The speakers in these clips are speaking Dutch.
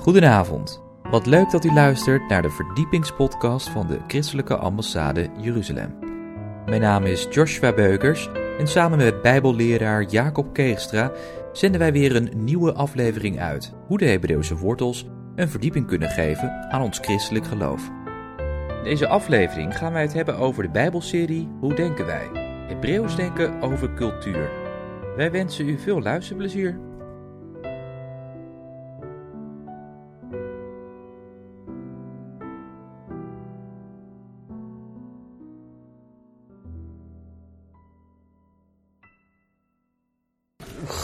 Goedenavond. Wat leuk dat u luistert naar de verdiepingspodcast van de Christelijke Ambassade Jeruzalem. Mijn naam is Joshua Beukers en samen met Bijbelleraar Jacob Keegstra zenden wij weer een nieuwe aflevering uit hoe de Hebreeuwse wortels een verdieping kunnen geven aan ons christelijk geloof. In deze aflevering gaan wij het hebben over de Bijbelserie Hoe denken wij? Hebreeuws denken over cultuur. Wij wensen u veel luisterplezier.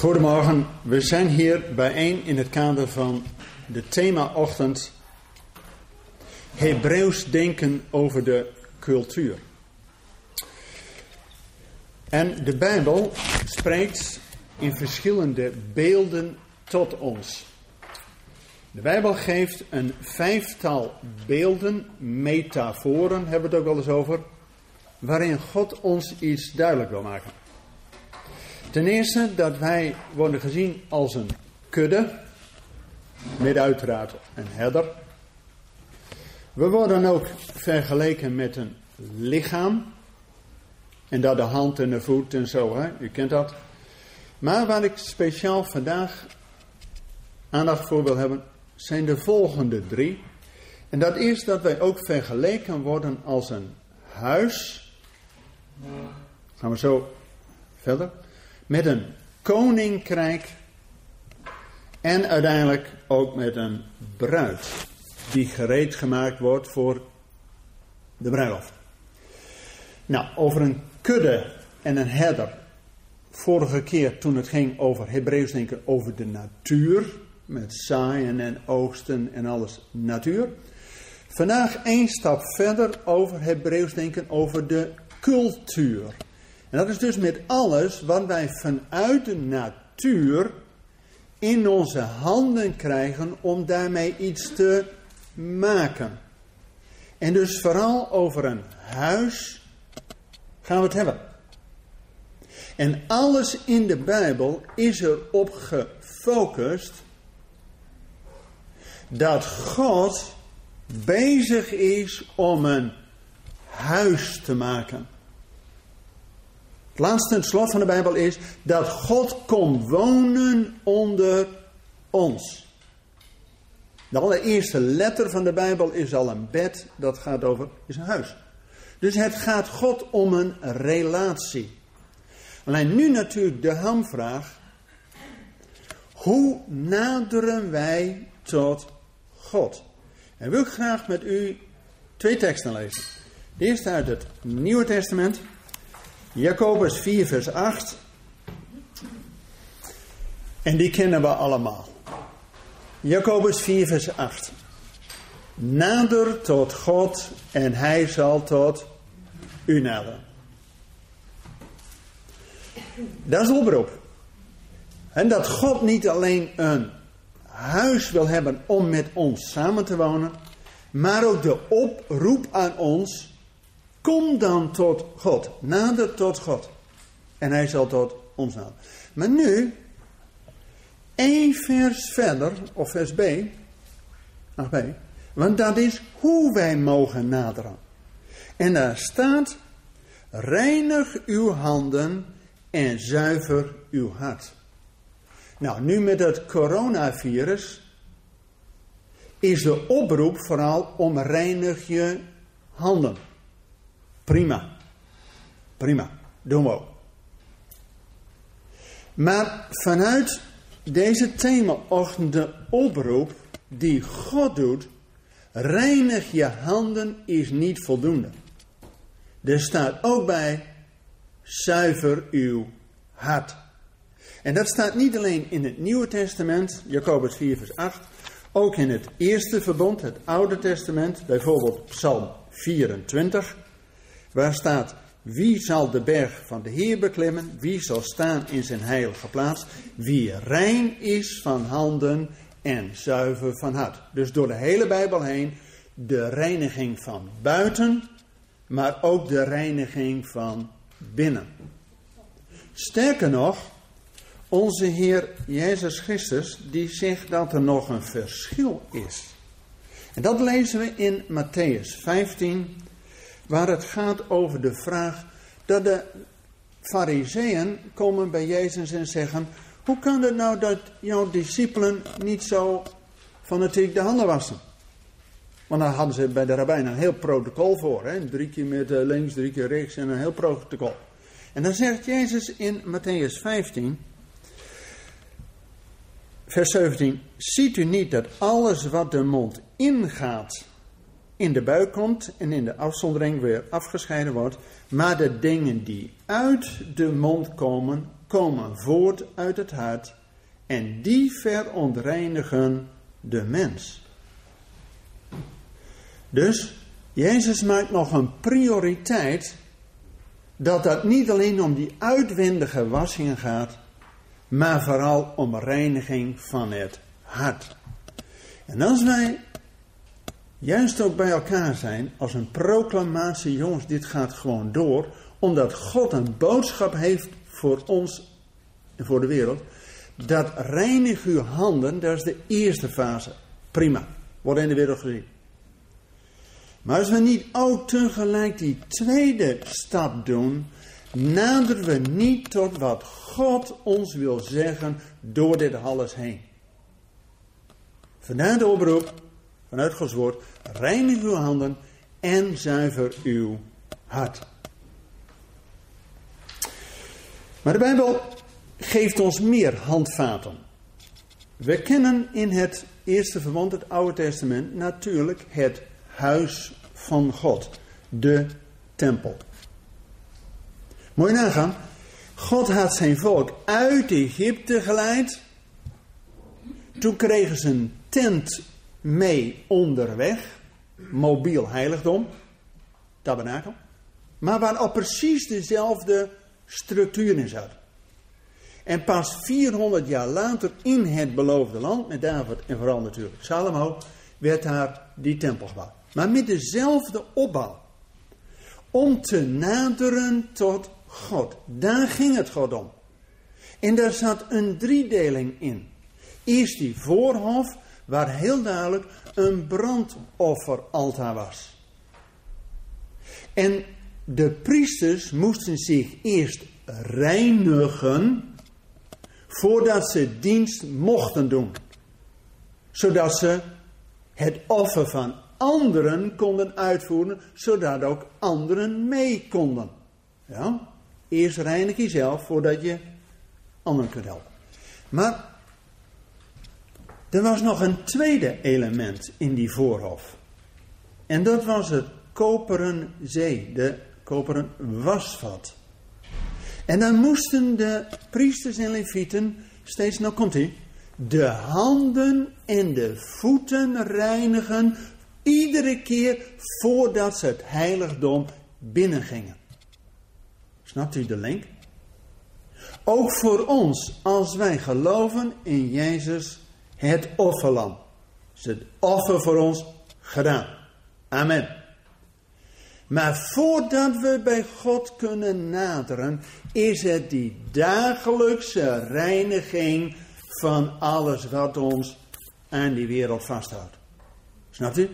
Goedemorgen, we zijn hier bijeen in het kader van de themaochtend Hebreeuws denken over de cultuur. En de Bijbel spreekt in verschillende beelden tot ons. De Bijbel geeft een vijftal beelden, metaforen hebben we het ook wel eens over, waarin God ons iets duidelijk wil maken. Ten eerste dat wij worden gezien als een kudde, met uiteraard een herder. We worden ook vergeleken met een lichaam. En dat de hand en de voet en zo, hè? u kent dat. Maar waar ik speciaal vandaag aandacht voor wil hebben, zijn de volgende drie. En dat is dat wij ook vergeleken worden als een huis. Gaan we zo verder met een koninkrijk en uiteindelijk ook met een bruid die gereed gemaakt wordt voor de bruiloft. Nou, over een kudde en een herder. Vorige keer toen het ging over Hebreeuws denken over de natuur, met zaaien en oogsten en alles natuur. Vandaag één stap verder over Hebreeuws denken over de cultuur. En dat is dus met alles wat wij vanuit de natuur in onze handen krijgen om daarmee iets te maken. En dus vooral over een huis gaan we het hebben. En alles in de Bijbel is erop gefocust dat God bezig is om een huis te maken. Het laatste slot van de Bijbel is dat God kon wonen onder ons. De allereerste letter van de Bijbel is al een bed, dat gaat over, is een huis. Dus het gaat God om een relatie. Alleen nu natuurlijk de hamvraag. Hoe naderen wij tot God? En wil ik graag met u twee teksten lezen. De eerste uit het Nieuwe Testament. Jacobus 4, vers 8. En die kennen we allemaal. Jacobus 4, vers 8. Nader tot God en hij zal tot u naderen. Dat is oproep. En dat God niet alleen een huis wil hebben om met ons samen te wonen, maar ook de oproep aan ons Kom dan tot God. Nader tot God. En hij zal tot ons naderen. Maar nu, één vers verder, of vers B. Ach B. Want dat is hoe wij mogen naderen. En daar staat, reinig uw handen en zuiver uw hart. Nou, nu met het coronavirus is de oproep vooral om reinig je handen. Prima. Prima. Doen we ook. Maar vanuit deze themaochtend de oproep die God doet, reinig je handen is niet voldoende. Er staat ook bij, zuiver uw hart. En dat staat niet alleen in het Nieuwe Testament, Jacobus 4 vers 8, ook in het Eerste Verbond, het Oude Testament, bijvoorbeeld Psalm 24. Waar staat, wie zal de berg van de Heer beklimmen? Wie zal staan in zijn heilige plaats? Wie rein is van handen en zuiver van hart. Dus door de hele Bijbel heen de reiniging van buiten, maar ook de reiniging van binnen. Sterker nog, Onze Heer Jezus Christus, die zegt dat er nog een verschil is. En dat lezen we in Matthäus 15, waar het gaat over de vraag dat de fariseeën komen bij Jezus en zeggen, hoe kan het nou dat jouw discipelen niet zo fanatiek de handen wassen? Want dan hadden ze bij de rabbijn een heel protocol voor. Hè? Drie keer met eh, links, drie keer rechts en een heel protocol. En dan zegt Jezus in Matthäus 15, vers 17. Ziet u niet dat alles wat de mond ingaat, in de buik komt en in de afzondering weer afgescheiden wordt. Maar de dingen die uit de mond komen, komen voort uit het hart. En die verontreinigen de mens. Dus Jezus maakt nog een prioriteit dat dat niet alleen om die uitwendige wassingen gaat, maar vooral om reiniging van het hart. En als wij juist ook bij elkaar zijn als een proclamatie, jongens, dit gaat gewoon door, omdat God een boodschap heeft voor ons en voor de wereld, dat reinig uw handen, dat is de eerste fase. Prima, wordt in de wereld gezien. Maar als we niet ook tegelijk die tweede stap doen, naderen we niet tot wat God ons wil zeggen door dit alles heen. Vandaar de oproep vanuit Gods woord, reinig uw handen en zuiver uw hart. Maar de Bijbel geeft ons meer handvaten. We kennen in het Eerste Verbond, het Oude Testament, natuurlijk het huis van God, de tempel. Mooi nagaan. God had zijn volk uit Egypte geleid. Toen kregen ze een tent mee onderweg. Mobiel heiligdom. Tabernakel. Maar waar al precies dezelfde structuur in zat. En pas 400 jaar later in het beloofde land, met David en vooral natuurlijk Salomo, werd daar die tempel gebouwd. Maar met dezelfde opbouw. Om te naderen tot God. Daar ging het God om. En daar zat een driedeling in. Eerst die voorhof, waar heel duidelijk een brandofferaltaar was. En de priesters moesten zich eerst reinigen voordat ze dienst mochten doen. Zodat ze het offer van anderen konden uitvoeren, zodat ook anderen mee konden. Ja? Eerst reinig jezelf voordat je anderen kunt helpen. Maar er was nog een tweede element in die voorhof. En dat was het koperen zee, de koperen wasvat. En dan moesten de priesters en levieten steeds, nou komt hij, de handen en de voeten reinigen iedere keer voordat ze het heiligdom binnengingen. Snapt u de link? Ook voor ons, als wij geloven in Jezus, het offerlam. Is het offer voor ons gedaan. Amen. Maar voordat we bij God kunnen naderen, is het die dagelijkse reiniging van alles wat ons aan die wereld vasthoudt. Snapt u?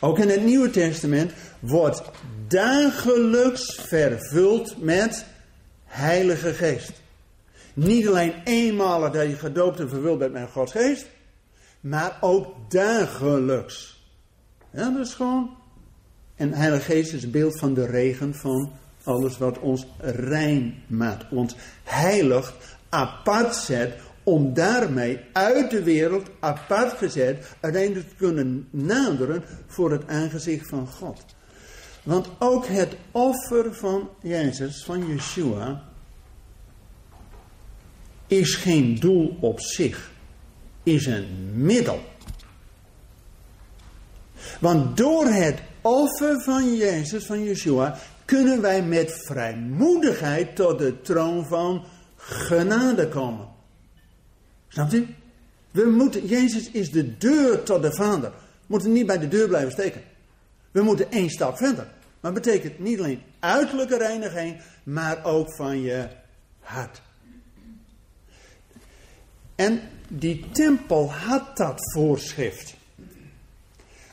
Ook in het Nieuwe Testament wordt dagelijks vervuld met Heilige Geest. Niet alleen eenmalig dat je gedoopt en vervuld bent met Gods Geest, maar ook dagelijks. Ja, dat is gewoon. En Heilige Geest is beeld van de regen van alles wat ons rein maakt, ons heilig apart zet om daarmee uit de wereld apart gezet uiteindelijk te kunnen naderen voor het aangezicht van God. Want ook het offer van Jezus, van Yeshua, is geen doel op zich, is een middel. Want door het offer van Jezus, van Yeshua, kunnen wij met vrijmoedigheid tot de troon van genade komen. Snapt u? We moeten, Jezus is de deur tot de Vader. We moeten niet bij de deur blijven steken. We moeten één stap verder. Maar dat betekent niet alleen uiterlijke reiniging, maar ook van je hart. En die tempel had dat voorschrift.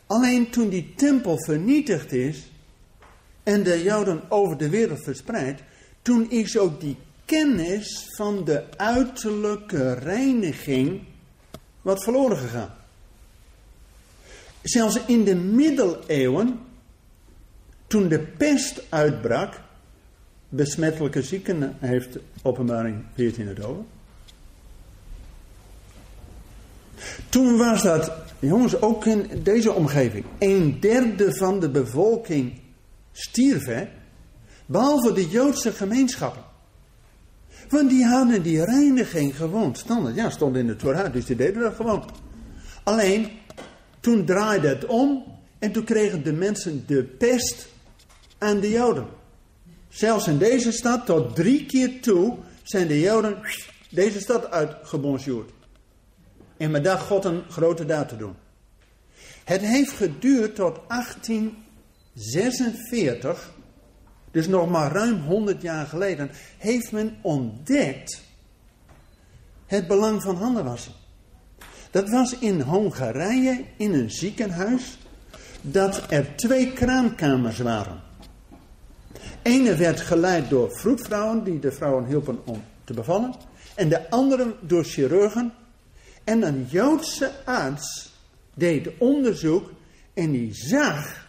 Alleen toen die tempel vernietigd is en de Joden over de wereld verspreid, toen is ook die kennis van de uiterlijke reiniging wat verloren gegaan. Zelfs in de middeleeuwen, toen de pest uitbrak, besmettelijke zieken heeft openbaring 14 het over. Toen was dat, jongens, ook in deze omgeving, een derde van de bevolking stierf? Behalve de Joodse gemeenschappen. Want die hadden die reiniging gewoon standaard. Ja, stond in de Torah, dus die deden dat gewoon. Alleen, toen draaide het om en toen kregen de mensen de pest aan de Joden. Zelfs in deze stad, tot drie keer toe, zijn de Joden deze stad uitgebonjourd. En met dat God een grote daad te doen. Het heeft geduurd tot 1846, dus nog maar ruim 100 jaar geleden, heeft men ontdekt het belang van handenwassen. Dat was in Hongarije in een ziekenhuis dat er twee kraamkamers waren. Ene werd geleid door vroedvrouwen die de vrouwen hielpen om te bevallen. En de andere door chirurgen. En een Joodse arts deed onderzoek en die zag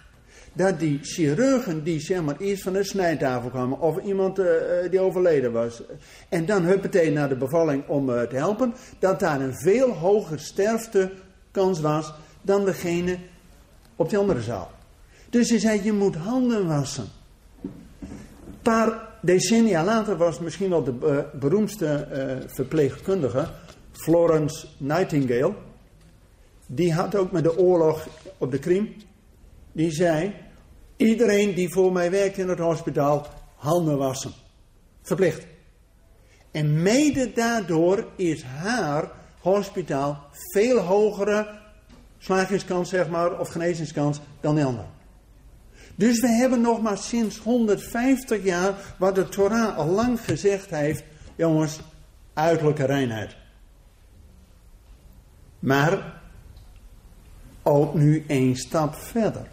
dat die chirurgen die zeg maar eerst van de snijtafel kwamen of iemand uh, die overleden was en dan huppatee naar de bevalling om uh, te helpen, dat daar een veel hoger sterftekans was dan degene op die andere zaal. Dus hij zei, je moet handen wassen paar decennia later was misschien wel de beroemdste verpleegkundige, Florence Nightingale. Die had ook met de oorlog op de Krim. Die zei: Iedereen die voor mij werkt in het hospitaal, handen wassen. Verplicht. En mede daardoor is haar hospitaal veel hogere slagingskans, zeg maar, of genezingskans dan de. Dus we hebben nog maar sinds 150 jaar wat de Torah al lang gezegd heeft, jongens, uiterlijke reinheid. Maar ook nu één stap verder.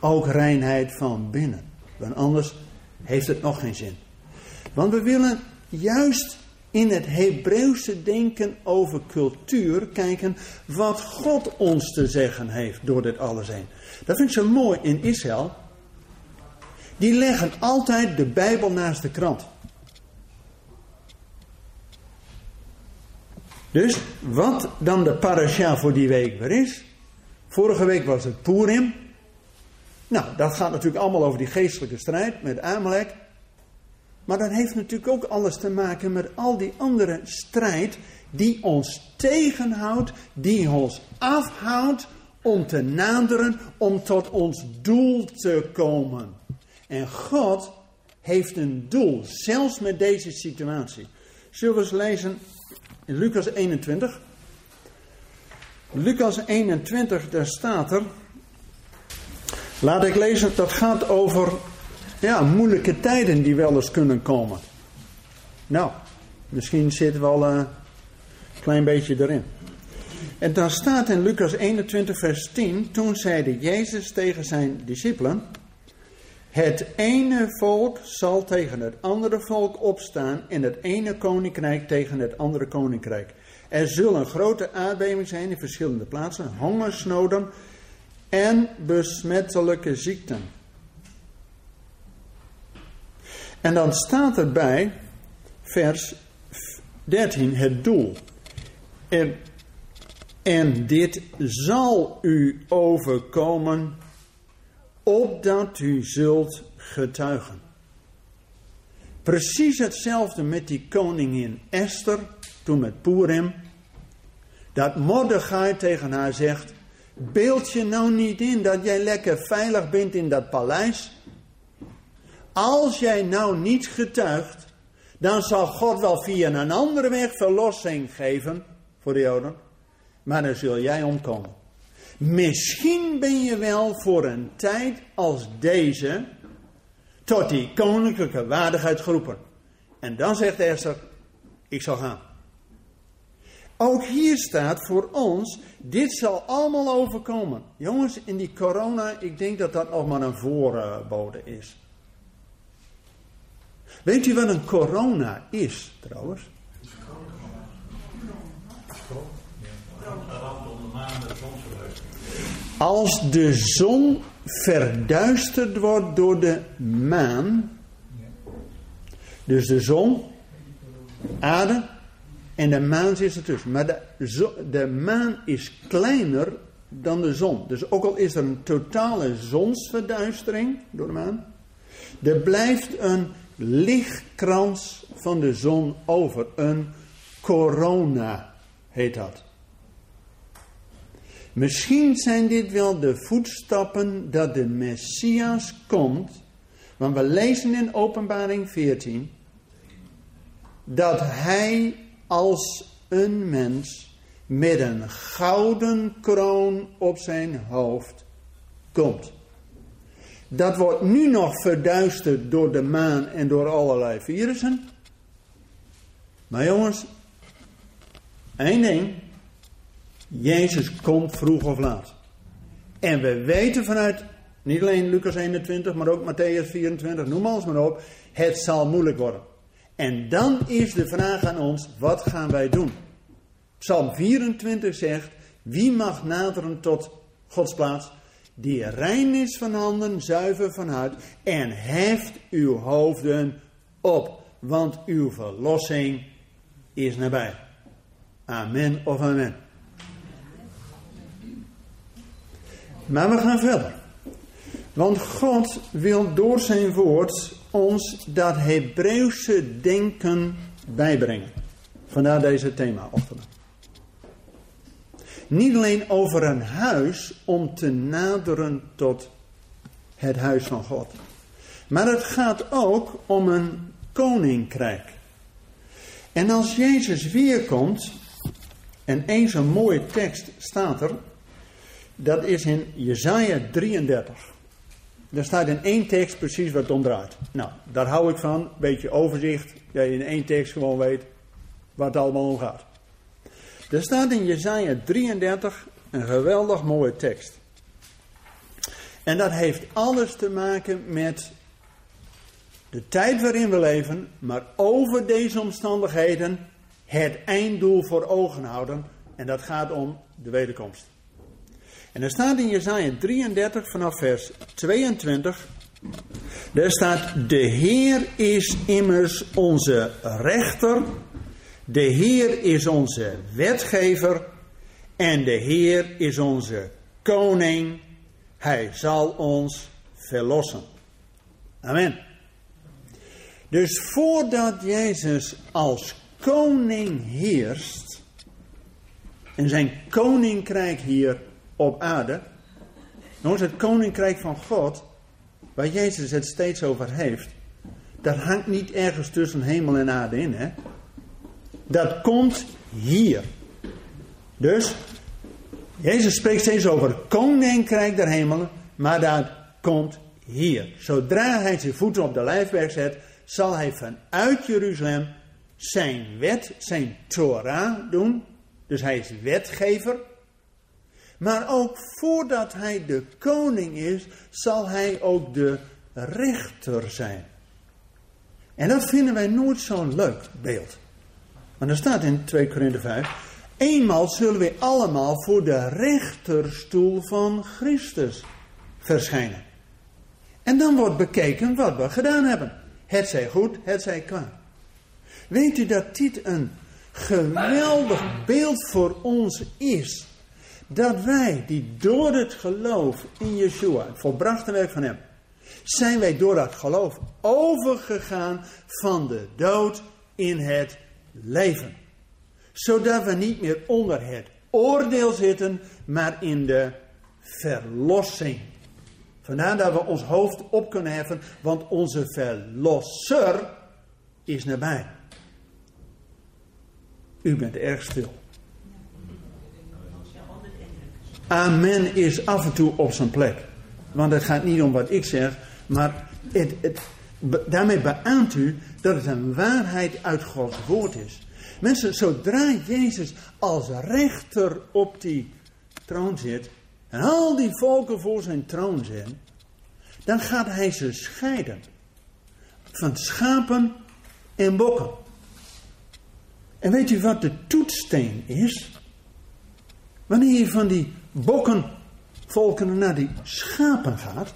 Ook reinheid van binnen. Want anders heeft het nog geen zin. Want we willen juist in het Hebreeuwse denken over cultuur kijken wat God ons te zeggen heeft door dit alles heen. Dat vind ik zo mooi in Israël die leggen altijd de Bijbel naast de krant. Dus wat dan de parasha voor die week weer is. Vorige week was het Purim. Nou, dat gaat natuurlijk allemaal over die geestelijke strijd met Amalek. Maar dat heeft natuurlijk ook alles te maken met al die andere strijd die ons tegenhoudt, die ons afhoudt om te naderen, om tot ons doel te komen. En God heeft een doel, zelfs met deze situatie. Zullen we eens lezen in Lucas 21? Lucas 21, daar staat er. Laat ik lezen, dat gaat over ja, moeilijke tijden die wel eens kunnen komen. Nou, misschien zitten we al een klein beetje erin. En dan staat in Lucas 21, vers 10: Toen zeide Jezus tegen zijn discipelen. Het ene volk zal tegen het andere volk opstaan en het ene koninkrijk tegen het andere koninkrijk. Er zullen grote aardbevingen zijn in verschillende plaatsen, hongersnoden en besmettelijke ziekten. En dan staat erbij, vers 13, het doel. En, en dit zal u overkomen opdat u zult getuigen. Precies hetzelfde met die koningin Esther, toen met Purim. Dat Mordechai tegen haar zegt, beeld je nou niet in dat jij lekker veilig bent in dat paleis. Als jij nou niet getuigt, dan zal God wel via een andere weg verlossing geven voor de Joden. Maar dan zul jij omkomen. Misschien ben je wel voor een tijd als deze tot die koninklijke waardigheid geroepen. En dan zegt Esther, ik zal gaan. Ook hier staat voor ons, dit zal allemaal overkomen. Jongens, in die corona, ik denk dat dat nog maar een voorbode is. Weet u wat een corona is, trouwens? Als de zon verduisterd wordt door de maan, dus de zon, aarde en de maan zit ertussen. Maar de, de maan is kleiner dan de zon. Dus ook al is er een totale zonsverduistering door de maan, er blijft een lichtkrans van de zon over. Een corona heet dat. Misschien zijn dit wel de voetstappen dat de Messias komt. Want we lezen in Openbaring 14 dat hij als een mens met een gouden kroon op zijn hoofd komt. Dat wordt nu nog verduisterd door de maan en door allerlei virussen. Maar jongens, één ding. Jezus komt vroeg of laat. En we weten vanuit, niet alleen Lucas 21, maar ook Matthäus 24, noem alles maar op. Het zal moeilijk worden. En dan is de vraag aan ons, wat gaan wij doen? Psalm 24 zegt, wie mag naderen tot Gods plaats? Die rein is van handen, zuiver van hart en heft uw hoofden op, want uw verlossing is nabij. Amen of amen. Maar we gaan verder. Want God wil door zijn woord ons dat Hebreeuwse denken bijbrengen. Vandaar deze thema-ochtend. Niet alleen over een huis om te naderen tot het huis van God. Maar het gaat ook om een koninkrijk. En als Jezus weer komt, en eens een mooie tekst staat er, dat is in Jesaja 33. Daar staat in één tekst precies wat het om draait. Nou, daar hou ik van. Beetje overzicht. Dat je in één tekst gewoon weet waar het allemaal om gaat. Er staat in Jesaja 33 een geweldig mooie tekst. En dat heeft alles te maken met de tijd waarin we leven, maar over deze omstandigheden het einddoel voor ogen houden. En dat gaat om de wederkomst. En er staat in Jesaja 33 vanaf vers 22. Daar staat, de Heer is immers onze rechter. De Heer is onze wetgever. En de Heer is onze koning. Hij zal ons verlossen. Amen. Dus voordat Jezus als koning heerst en zijn koninkrijk hier op aarde. Jongens, het koninkrijk van God, waar Jezus het steeds over heeft, dat hangt niet ergens tussen hemel en aarde in. Hè? Dat komt hier. Dus, Jezus spreekt steeds over het koninkrijk der hemelen, maar dat komt hier. Zodra hij zijn voeten op de lijfberg zet, zal hij vanuit Jeruzalem zijn wet, zijn Torah doen. Dus hij is wetgever. Maar ook voordat hij de koning is, zal hij ook de rechter zijn. En dat vinden wij nooit zo'n leuk beeld. Want er staat in 2 Korinther 5: Eenmaal zullen we allemaal voor de rechterstoel van Christus verschijnen. En dan wordt bekeken wat we gedaan hebben. Het zij goed, het zij kwaad. Weet u dat dit een geweldig beeld voor ons is? Dat wij die door het geloof in Yeshua, het volbrachte werk van hem, zijn wij door dat geloof overgegaan van de dood in het leven. Zodat we niet meer onder het oordeel zitten, maar in de verlossing. Vandaar dat we ons hoofd op kunnen heffen, want onze verlosser is nabij. U bent erg stil. Amen is af en toe op zijn plek. Want het gaat niet om wat ik zeg, maar het, het, daarmee beaamt u dat het een waarheid uit Gods woord is. Mensen, zodra Jezus als rechter op die troon zit en al die volken voor zijn troon zijn, dan gaat hij ze scheiden van schapen en bokken. En weet u wat de toetsteen is? Wanneer je van die bokkenvolken naar die schapen gaat,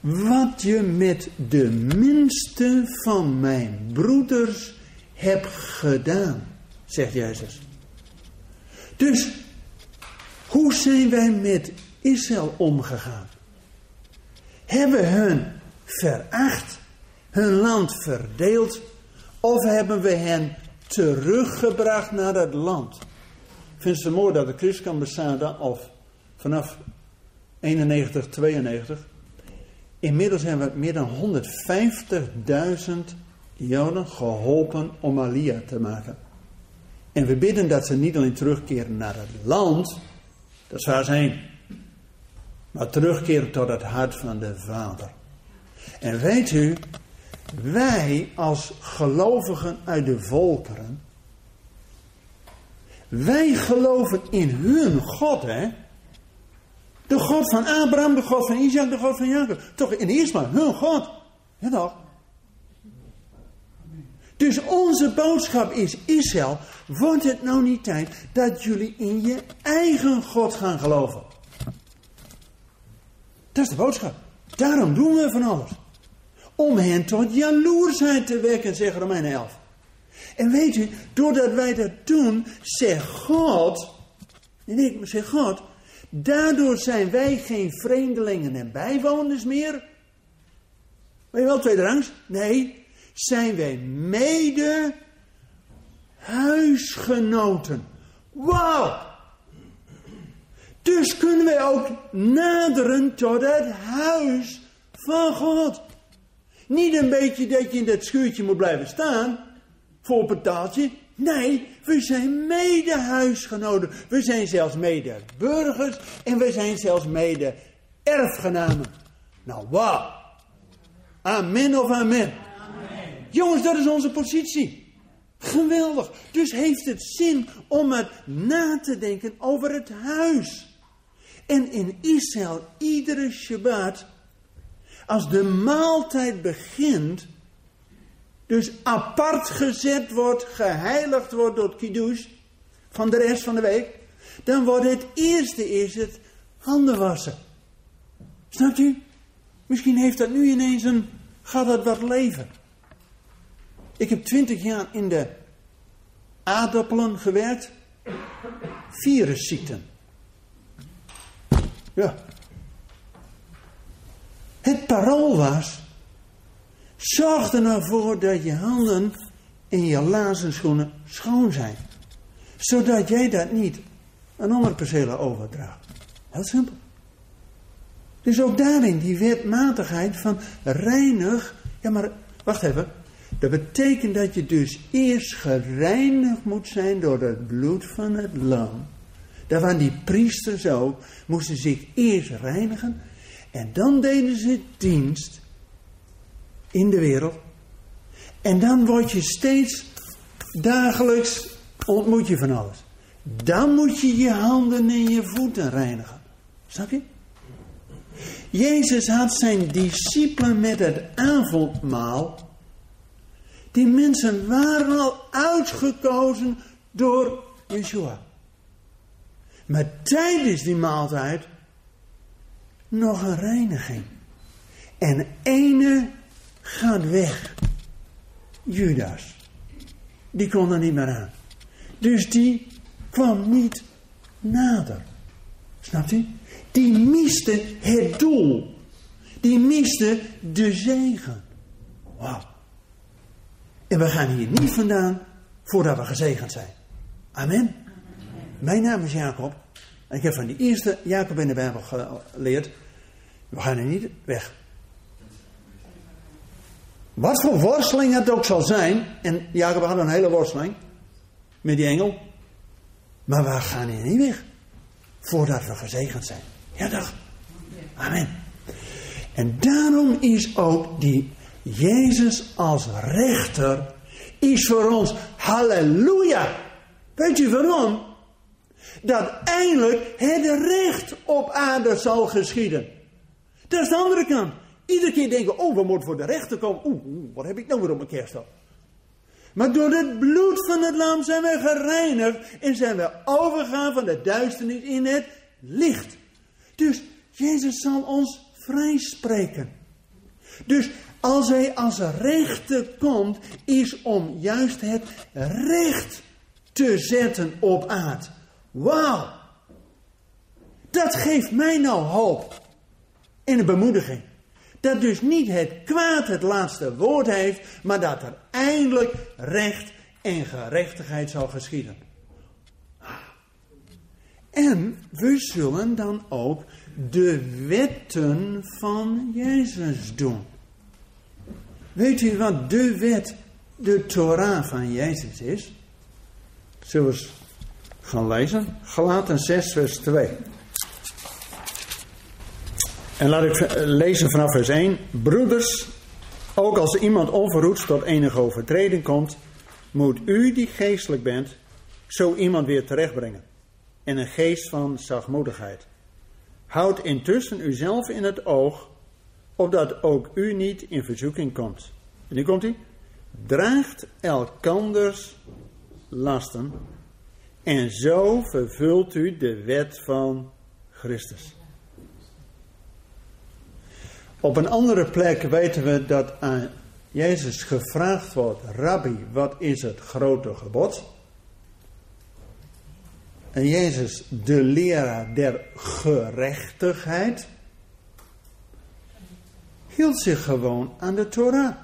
wat je met de minste van mijn broeders hebt gedaan, zegt Jezus. Dus, hoe zijn wij met Israël omgegaan? Hebben hun veracht, hun land verdeeld, of hebben we hen teruggebracht naar het land? Ik vind het mooi dat de Christenambassade of vanaf 91, 92 Inmiddels hebben we meer dan 150.000 Joden geholpen om Alia te maken. En we bidden dat ze niet alleen terugkeren naar het land, dat ze heen, maar terugkeren tot het hart van de Vader. En weet u, wij als gelovigen uit de volkeren, wij geloven in hun God, hè? De God van Abraham, de God van Isaac, de God van Jacob. Toch in eerste plaats hun God. Ja toch? Dus onze boodschap is, Israël, wordt het nou niet tijd dat jullie in je eigen God gaan geloven? Dat is de boodschap. Daarom doen we van alles. Om hen tot jaloersheid te wekken, zegt Romeinen 11. En weet u, doordat wij dat doen, zegt God, en ik zeg God, Daardoor zijn wij geen vreemdelingen en bijwoners meer. Weet je wel, tweede rangs? Nee, zijn wij mede huisgenoten. Wauw! Dus kunnen wij ook naderen tot het huis van God. Niet een beetje dat je in dat schuurtje moet blijven staan voor betaaltje. Nee, we zijn mede-huisgenoten. We zijn zelfs mede-burgers. En we zijn zelfs mede-erfgenamen. Nou, wauw. Amen of amen. amen. Jongens, dat is onze positie. Geweldig. Dus heeft het zin om het na te denken over het huis. En in Israël, iedere Shabbat, als de maaltijd begint, dus apart gezet wordt, geheiligd wordt door het kiddush van de rest van de week, dan wordt het eerste is het handen wassen. Snapt u? Misschien heeft dat nu ineens een, gaat dat wat leven. Ik heb twintig jaar in de aardappelen gewerkt. Virusziekten. Ja. Het parool was, Zorg er nou voor dat je handen en je lazenschoenen schoon zijn. Zodat jij dat niet aan andere percelen overdraagt. Heel simpel. Dus ook daarin die wetmatigheid van reinig. Ja, maar wacht even. Dat betekent dat je dus eerst gereinigd moet zijn door het bloed van het lam. Daar waren die priesters ook, moesten zich eerst reinigen. En dan deden ze dienst in de wereld. En dan word je steeds dagelijks ontmoet je van alles. Dan moet je je handen en je voeten reinigen. Snap je? Jezus had zijn discipelen met het avondmaal. Die mensen waren al uitgekozen door Yeshua. Maar tijdens die maaltijd nog een reiniging. En ene gaat weg. Judas. Die kon er niet meer aan. Dus die kwam niet nader. Snapt u? Die miste het doel. Die miste de zegen. Wauw. En we gaan hier niet vandaan voordat we gezegend zijn. Amen. Mijn naam is Jacob. En ik heb van die eerste Jacob in de Bijbel geleerd. We gaan er niet weg. Wat voor worsteling het ook zal zijn. En Jacob had een hele worsteling. Met die engel. Maar we gaan hier niet weg. Voordat we gezegend zijn. Ja toch? Amen. En daarom is ook die Jezus als rechter is voor ons halleluja. Weet je waarom? Dat eindelijk het recht op aarde zal geschieden. Dat is de andere kant. Iedere keer denken, oh, we moeten voor de rechter komen. Oeh, wat heb ik nou weer op mijn kerst Maar door het bloed van het lam zijn we gereinigd en zijn we overgegaan van de duisternis in het licht. Dus Jezus zal ons vrijspreken. Dus als hij als rechter komt, is om juist het recht te zetten op aard. Wauw! Dat geeft mij nou hoop en een bemoediging. Dat dus niet het kwaad het laatste woord heeft, maar dat er eindelijk recht en gerechtigheid zal geschieden. En we zullen dan ook de wetten van Jezus doen. Weet u wat de wet, de Torah van Jezus is? Zullen we eens gaan lezen? Galaten 6, vers 2. En laat ik lezen vanaf vers 1. Broeders, ook als iemand onverhoeds tot enige overtreding komt, moet u die geestelijk bent, zo iemand weer terechtbrengen. En een geest van zachtmoedigheid. Houd intussen uzelf in het oog, opdat ook u niet in verzoeking komt. En nu komt hij. Draagt elkanders lasten en zo vervult u de wet van Christus. Op een andere plek weten we dat aan Jezus gevraagd wordt: Rabbi, wat is het grote gebod? En Jezus, de leraar der gerechtigheid, hield zich gewoon aan de Torah.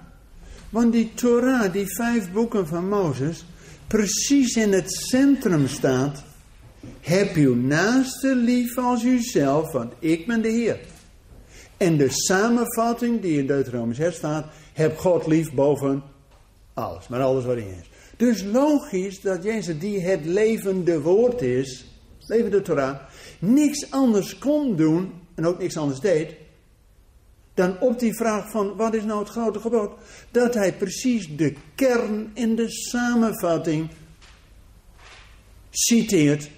Want die Torah, die vijf boeken van Mozes, precies in het centrum staat. Heb uw naaste lief als uzelf, want ik ben de Heer. En de samenvatting die in Deuteronomisch 6 staat, heb God lief boven alles, maar alles wat in is. Dus logisch dat Jezus, die het levende woord is, levende Torah, niks anders kon doen en ook niks anders deed, dan op die vraag van wat is nou het grote gebod, dat hij precies de kern in de samenvatting citeert,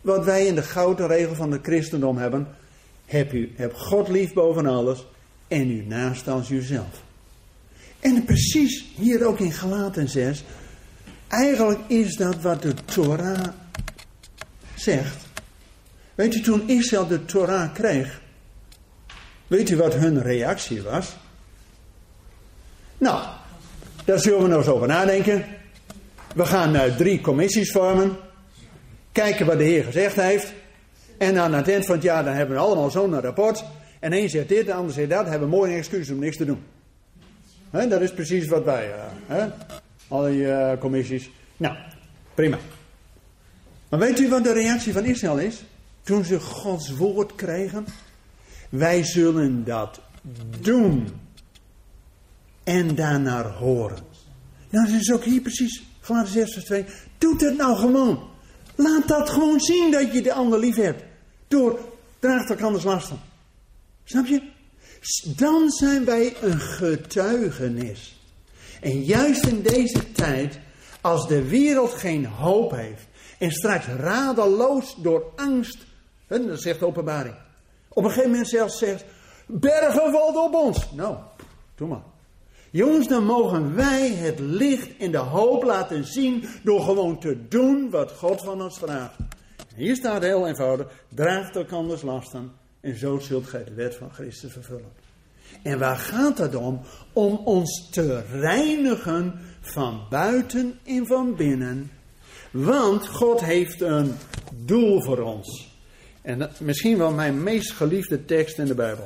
wat wij in de gouden regel van de christendom hebben. Heb, u, God lief boven alles en u naast als uzelf. En precies hier ook in Galaten 6, eigenlijk is dat wat de Torah zegt. Weet u, toen Israël de Torah kreeg, Weet u wat hun reactie was? Nou, daar zullen we nog eens over nadenken. We gaan uh, drie commissies vormen. Kijken wat de Heer gezegd heeft. En aan het eind van het jaar dan hebben we allemaal zo'n rapport. En één zegt dit, de ander zegt dat. Hebben we mooi excuus om niks te doen. Dat is precies wat wij. Uh, Al die uh, commissies. Nou, prima. Maar weet u wat de reactie van Israël is? Toen ze Gods woord kregen. Wij zullen dat doen. En daarnaar horen. Nou, dat is ook hier precies. Galaten 6 vers 2. Doe het nou gewoon. Laat dat gewoon zien dat je de ander lief hebt. Door draagt elkanders lasten. Snap je? Dan zijn wij een getuigenis. En juist in deze tijd, als de wereld geen hoop heeft en straks radeloos door angst, dat zegt de openbaring, op een gegeven moment zelfs zegt, bergen valt op ons. Nou, doe maar. Jongens, dan mogen wij het licht in de hoop laten zien door gewoon te doen wat God van ons vraagt. Hier staat heel eenvoudig, draagt elkanders lasten en zo zult gij de wet van Christus vervullen. En waar gaat het om? Om ons te reinigen van buiten en van binnen. Want God heeft een doel voor ons. En dat, misschien wel mijn meest geliefde tekst in de Bijbel.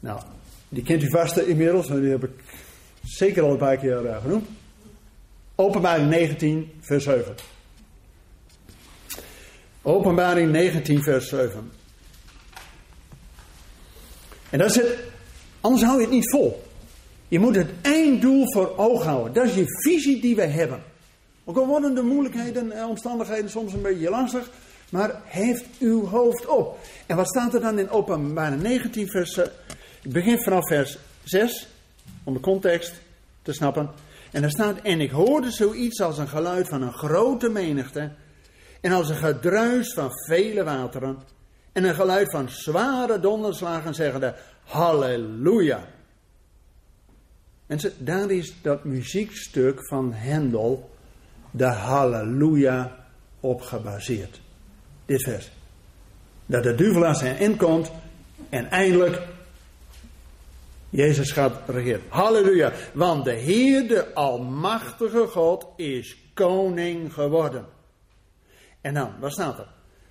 Nou, die kent u vast inmiddels, die heb ik zeker al een paar keer uh, genoemd. Openbaring 19, vers 7. Openbaring 19, vers 7. En dat is het, anders hou je het niet vol. Je moet het einddoel voor ogen houden. Dat is je visie die we hebben. Ook al worden de moeilijkheden en omstandigheden soms een beetje lastig, maar heeft uw hoofd op. En wat staat er dan in openbaring 19 vers... Ik begin vanaf vers 6, om de context te snappen. En er staat, en ik hoorde zoiets als een geluid van een grote menigte, en als een gedruis van vele wateren, en een geluid van zware donderslagen zeggende, halleluja. En daar is dat muziekstuk van Hendel, de halleluja, op gebaseerd. Dit vers. Dat de duivel aan zijn eind komt en eindelijk Jezus gaat regeren. Halleluja. Want de Heer, de Almachtige God, is koning geworden. En dan, wat staat er?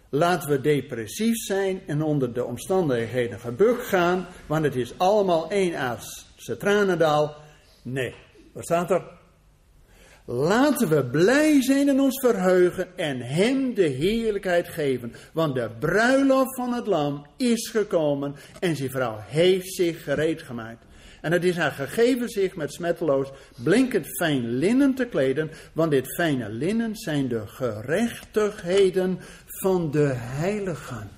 Laten we depressief zijn en onder de omstandigheden gebukt gaan, want het is allemaal één aardse tranendaal. Nee, wat staat er? Laten we blij zijn en ons verheugen en Hem de heerlijkheid geven. Want de bruiloft van het lam is gekomen en zijn vrouw heeft zich gereed gemaakt. En het is haar gegeven zich met smetteloos blinkend fijn linnen te kleden, want dit fijne linnen zijn de gerechtigheden van de heiligen.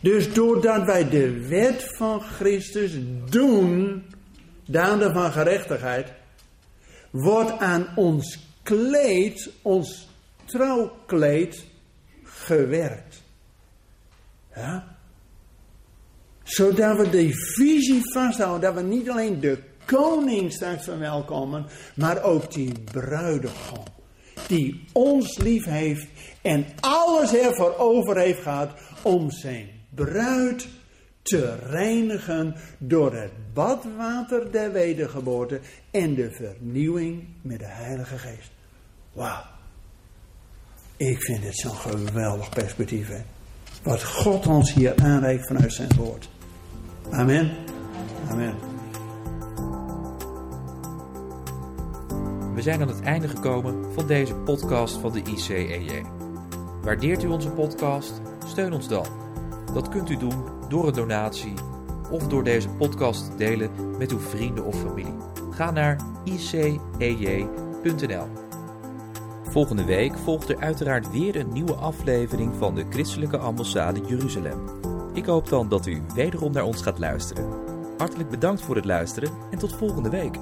Dus doordat wij de wet van Christus doen, daden van gerechtigheid, wordt aan ons kleed, ons trouwkleed, gewerkt. Ja? Zodat we die visie vasthouden, dat we niet alleen de koning straks verwelkomen, maar ook die bruidegom. Die ons lief heeft en alles ervoor over heeft gehad om zijn bruid te reinigen door het badwater der wedergeboorte en de vernieuwing met de Heilige Geest. Wauw. Ik vind dit zo'n geweldig perspectief. Hè? Wat God ons hier aanreikt vanuit zijn woord. Amen. Amen. We zijn aan het einde gekomen van deze podcast van de ICEJ. Waardeert u onze podcast? Steun ons dan. Dat kunt u doen door een donatie of door deze podcast te delen met uw vrienden of familie. Ga naar icej.nl. Volgende week volgt er uiteraard weer een nieuwe aflevering van de Christelijke Ambassade Jeruzalem. Ik hoop dan dat u wederom naar ons gaat luisteren. Hartelijk bedankt voor het luisteren en tot volgende week.